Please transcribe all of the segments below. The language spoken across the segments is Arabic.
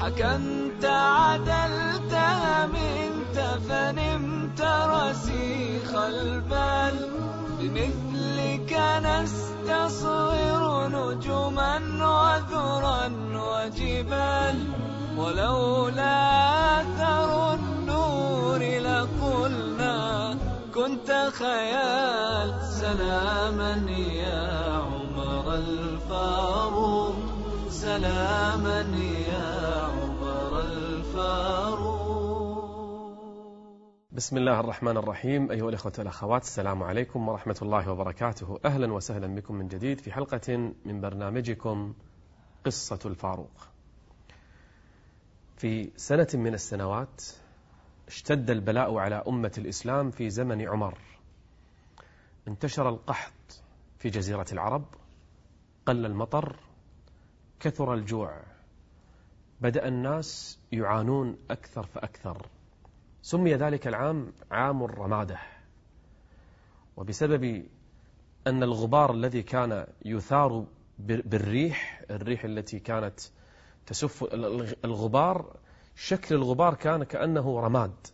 حكمت عدلت منت فنمت رسيخ البال بمثلك نستصغر نجما وذرا وجبال ولولا أثر النور لقلنا كنت خيال سلاما يا عمر الفاروق سلاما يا عمر الفاروق. بسم الله الرحمن الرحيم. أيها الأخوة والأخوات السلام عليكم ورحمة الله وبركاته. أهلا وسهلا بكم من جديد في حلقة من برنامجكم قصة الفاروق. في سنة من السنوات اشتد البلاء على أمة الإسلام في زمن عمر. انتشر القحط في جزيرة العرب. قل المطر كثر الجوع. بدأ الناس يعانون أكثر فأكثر. سمي ذلك العام عام الرمادة. وبسبب أن الغبار الذي كان يثار بالريح الريح التي كانت تسف الغبار شكل الغبار كان كأنه رماد.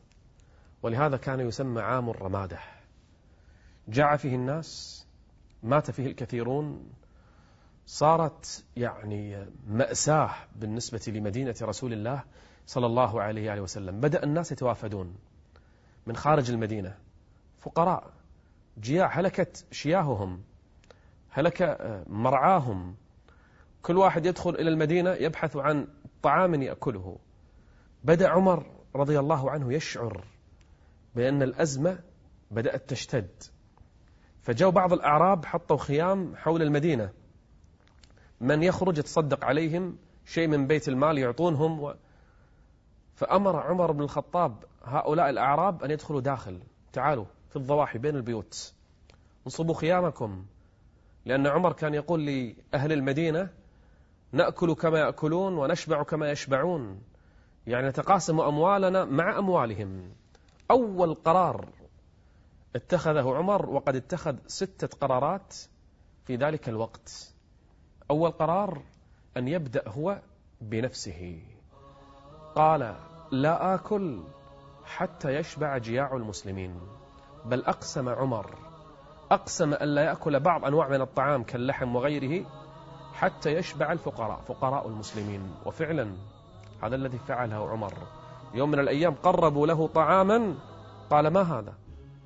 ولهذا كان يسمى عام الرمادة. جاع فيه الناس مات فيه الكثيرون صارت يعني مأساة بالنسبة لمدينة رسول الله صلى الله عليه وسلم. بدأ الناس يتوافدون من خارج المدينة. فقراء جياع هلكت شياههم هلك مرعاهم. كل واحد يدخل إلى المدينة يبحث عن طعام يأكله. بدأ عمر رضي الله عنه يشعر بأن الأزمة بدأت تشتد. فجاء بعض الأعراب حطوا خيام حول المدينة. من يخرج يتصدق عليهم شيء من بيت المال يعطونهم و... فأمر عمر بن الخطاب هؤلاء الأعراب أن يدخلوا داخل. تعالوا في الضواحي بين البيوت. انصبوا خيامكم. لأن عمر كان يقول لأهل المدينة نأكل كما يأكلون ونشبع كما يشبعون. يعني نتقاسم أموالنا مع أموالهم. أول قرار اتخذه عمر وقد اتخذ ستة قرارات في ذلك الوقت. أول قرار أن يبدأ هو بنفسه. قال لا آكل حتى يشبع جياع المسلمين بل أقسم عمر أقسم أن لا يأكل بعض أنواع من الطعام كاللحم وغيره حتى يشبع الفقراء فقراء المسلمين. وفعلا هذا الذي فعله عمر. يوم من الأيام قربوا له طعاما قال ما هذا؟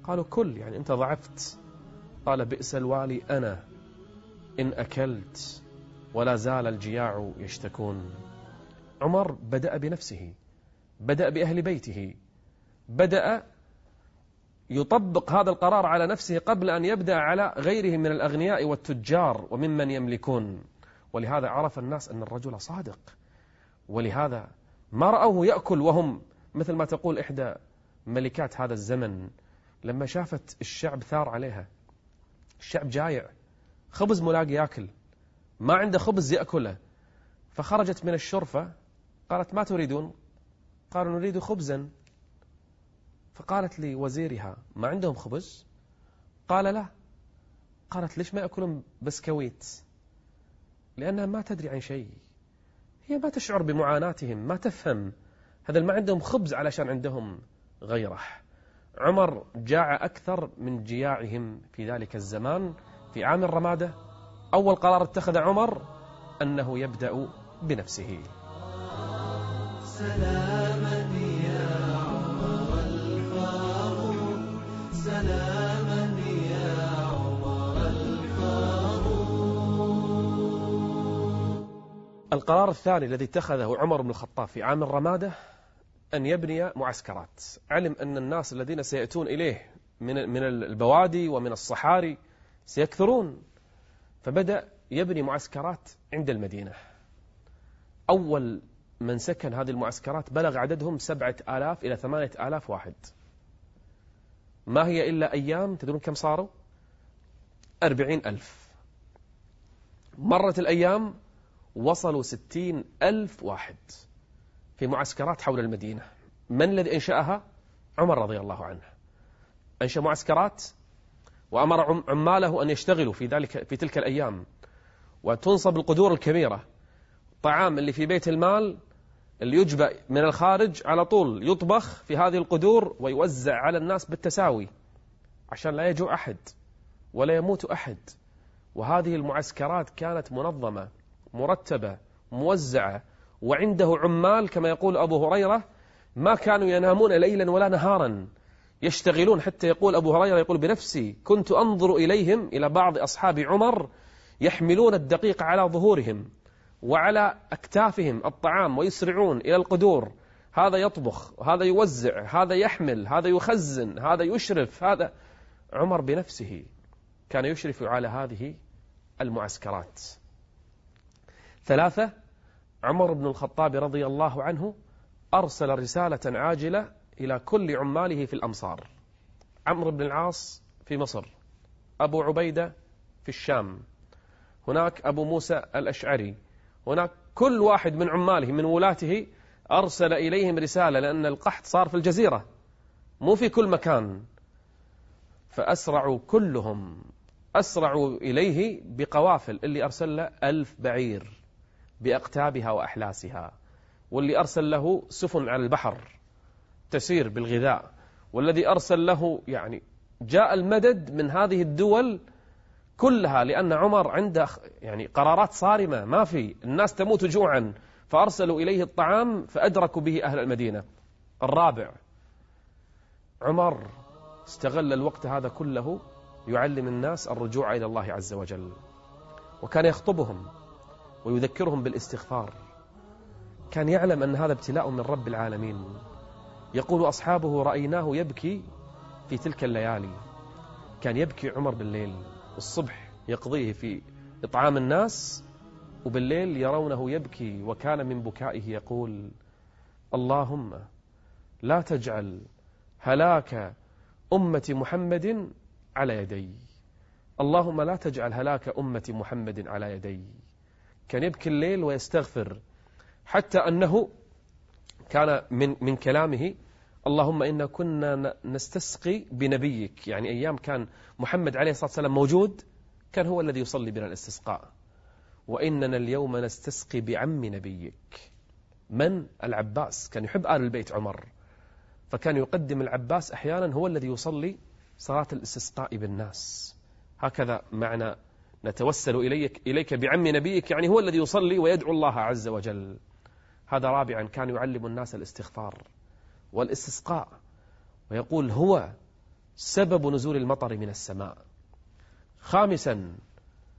قالوا كل يعني أنت ضعفت. قال بئس الوالي أنا إن أكلت ولا زال الجياع يشتكون. عمر بدأ بنفسه بدأ بأهل بيته بدأ يطبق هذا القرار على نفسه قبل أن يبدأ على غيره من الأغنياء والتجار وممن يملكون. ولهذا عرف الناس أن الرجل صادق. ولهذا ما رأوه يأكل وهم مثل ما تقول إحدى ملكات هذا الزمن. لما شافت الشعب ثار عليها الشعب جايع خبز ملاقي ياكل. ما عنده خبز يأكله. فخرجت من الشرفة قالت ما تريدون؟ قالوا نريد خبزا. فقالت لي وزيرها ما عندهم خبز؟ قال لا. قالت ليش ما يأكلون بسكويت؟ لأنها ما تدري عن شيء. هي ما تشعر بمعاناتهم ما تفهم. هذا ما عندهم خبز علشان عندهم غيره. عمر جاع أكثر من جياعهم في ذلك الزمان في عام الرمادة. أول قرار اتخذ عمر أنه يبدأ بنفسه. سلاما يا عمر الفاروق سلاما يا عمر الفاروق القرار الثاني الذي اتخذه عمر بن الخطاب في عام الرمادة أن يبني معسكرات. علم أن الناس الذين سيأتون إليه من من البوادي ومن الصحاري سيكثرون. فبدأ يبني معسكرات عند المدينة. أول من سكن هذه المعسكرات بلغ عددهم سبعة آلاف إلى ثمانية آلاف واحد. ما هي إلا أيام؟ تدرون كم صاروا؟ أربعين ألف. مرت الأيام وصلوا ستين ألف واحد في معسكرات حول المدينة. من الذي أنشأها؟ عمر رضي الله عنه. أنشأ معسكرات وأمر عماله أن يشتغلوا في ذلك في تلك الأيام. وتنصب القدور الكبيرة. الطعام اللي في بيت المال اللي يجبأ من الخارج على طول يطبخ في هذه القدور ويوزع على الناس بالتساوي عشان لا يجوع أحد ولا يموت أحد. وهذه المعسكرات كانت منظمة مرتبة موزعة. وعنده عمال كما يقول أبو هريرة ما كانوا ينامون ليلا ولا نهارا. يشتغلون حتى يقول أبو هريرة يقول بنفسي كنت أنظر إليهم إلى بعض أصحاب عمر يحملون الدقيق على ظهورهم وعلى أكتافهم الطعام ويسرعون إلى القدور. هذا يطبخ هذا يوزع هذا يحمل هذا يخزن هذا يشرف هذا عمر بنفسه كان يشرف على هذه المعسكرات. ثلاثة عمر بن الخطاب رضي الله عنه أرسل رسالة عاجلة إلى كل عماله في الأمصار. عمرو بن العاص في مصر أبو عبيدة في الشام هناك أبو موسى الأشعري. هناك كل واحد من عماله من ولاته أرسل إليهم رسالة لأن القحط صار في الجزيرة مو في كل مكان. فأسرعوا كلهم أسرعوا إليه بقوافل اللي أرسل له ألف بعير بأقتابها وأحلاسها واللي أرسل له سفن على البحر. تسير بالغذاء والذي أرسل له يعني جاء المدد من هذه الدول كلها لأن عمر عنده يعني قرارات صارمة ما في الناس تموت جوعا فأرسلوا إليه الطعام فأدركوا به أهل المدينة. الرابع عمر استغل الوقت هذا كله يعلم الناس الرجوع إلى الله عز وجل وكان يخطبهم ويذكرهم بالاستغفار. كان يعلم أن هذا ابتلاء من رب العالمين. يقول أصحابه رأيناه يبكي في تلك الليالي. كان يبكي عمر بالليل الصبح يقضيه في إطعام الناس وبالليل يرونه يبكي وكان من بكائه يقول اللهم لا تجعل هلاك أمة محمد على يدي. اللهم لا تجعل هلاك أمة محمد على يدي. كان يبكي الليل ويستغفر حتى أنه كان من, من كلامه اللهم إنا كنا نستسقي بنبيك. يعني أيام كان محمد عليه الصلاة والسلام موجود كان هو الذي يصلي بنا الاستسقاء. وإننا اليوم نستسقي بعم نبيك. من؟ العباس. كان يحب آل البيت عمر. فكان يقدم العباس أحيانا هو الذي يصلي صلاة الاستسقاء بالناس. هكذا معنى نتوسل إليك, إليك بعم نبيك. يعني هو الذي يصلي ويدعو الله عز وجل. هذا رابعا كان يعلم الناس الاستغفار والاستسقاء ويقول هو سبب نزول المطر من السماء. خامسا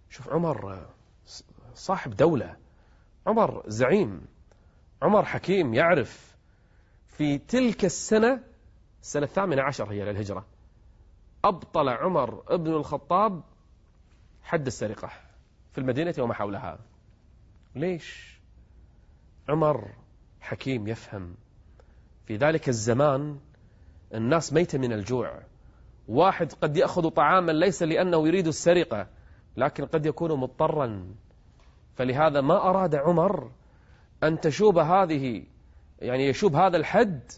شوف عمر صاحب دولة عمر زعيم عمر حكيم يعرف في تلك السنة السنة الثامنة عشر هي للهجرة أبطل عمر ابن الخطاب حد السرقة في المدينة وما حولها. ليش؟ عمر حكيم يفهم. في ذلك الزمان الناس ميتة من الجوع. واحد قد يأخذ طعاما ليس لأنه يريد السرقة لكن قد يكون مضطرا. فلهذا ما أراد عمر أن تشوب هذه يعني يشوب هذا الحد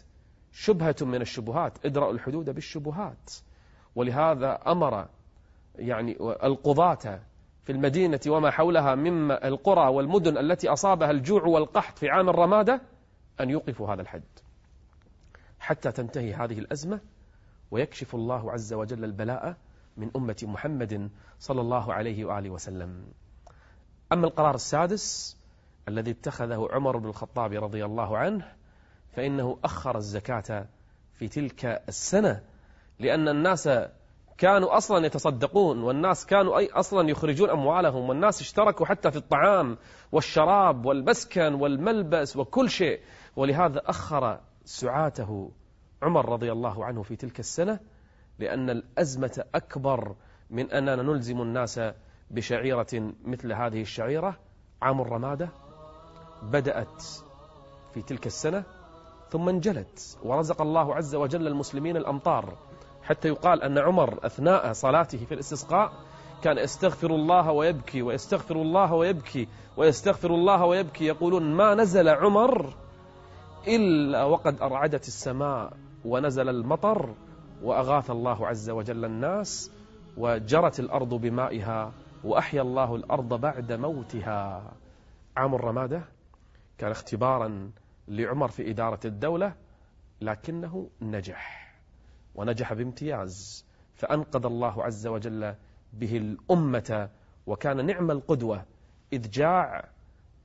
شبهة من الشبهات ادرأوا الحدود بالشبهات. ولهذا أمر يعني القضاة في المدينة وما حولها مما القرى والمدن التي أصابها الجوع والقحط في عام الرمادة أن يوقفوا هذا الحد. حتى تنتهي هذه الأزمة ويكشف الله عز وجل البلاء من أمة محمد صلى الله عليه وآله وسلم. أما القرار السادس الذي اتخذه عمر بن الخطاب رضي الله عنه فإنه أخر الزكاة في تلك السنة لأن الناس كانوا أصلا يتصدقون والناس كانوا أي أصلا يخرجون أموالهم والناس اشتركوا حتى في الطعام والشراب والمسكن والملبس وكل شيء. ولهذا أخر سعاته عمر رضي الله عنه في تلك السنة لأن الأزمة أكبر من أننا نلزم الناس بشعيرة مثل هذه الشعيرة. عام الرمادة بدأت في تلك السنة ثم انجلت ورزق الله عز وجل المسلمين الأمطار. حتى يقال أن عمر أثناء صلاته في الاستسقاء كان يستغفر الله ويبكي ويستغفر الله ويبكي ويستغفر الله ويبكي. يقولون ما نزل عمر إلا وقد أرعدت السماء ونزل المطر وأغاث الله عز وجل الناس وجرت الأرض بمائها وأحيا الله الأرض بعد موتها. عام الرمادة كان اختبارا لعمر في إدارة الدولة لكنه نجح. ونجح بامتياز فأنقذ الله عز وجل به الأمة وكان نعم القدوة إذ جاع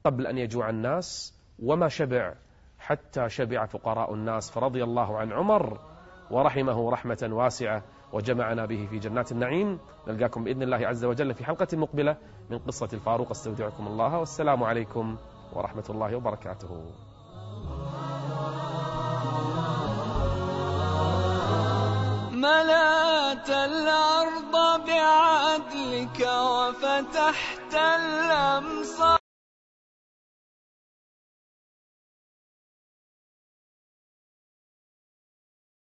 قبل أن يجوع الناس وما شبع حتى شبع فقراء الناس فرضي الله عن عمر ورحمه رحمة واسعة وجمعنا به في جنات النعيم. نلقاكم بإذن الله عز وجل في حلقة مقبلة من قصة الفاروق استودعكم الله والسلام عليكم ورحمة الله وبركاته. ملأت الأرض بعدلك وفتحت الأمصار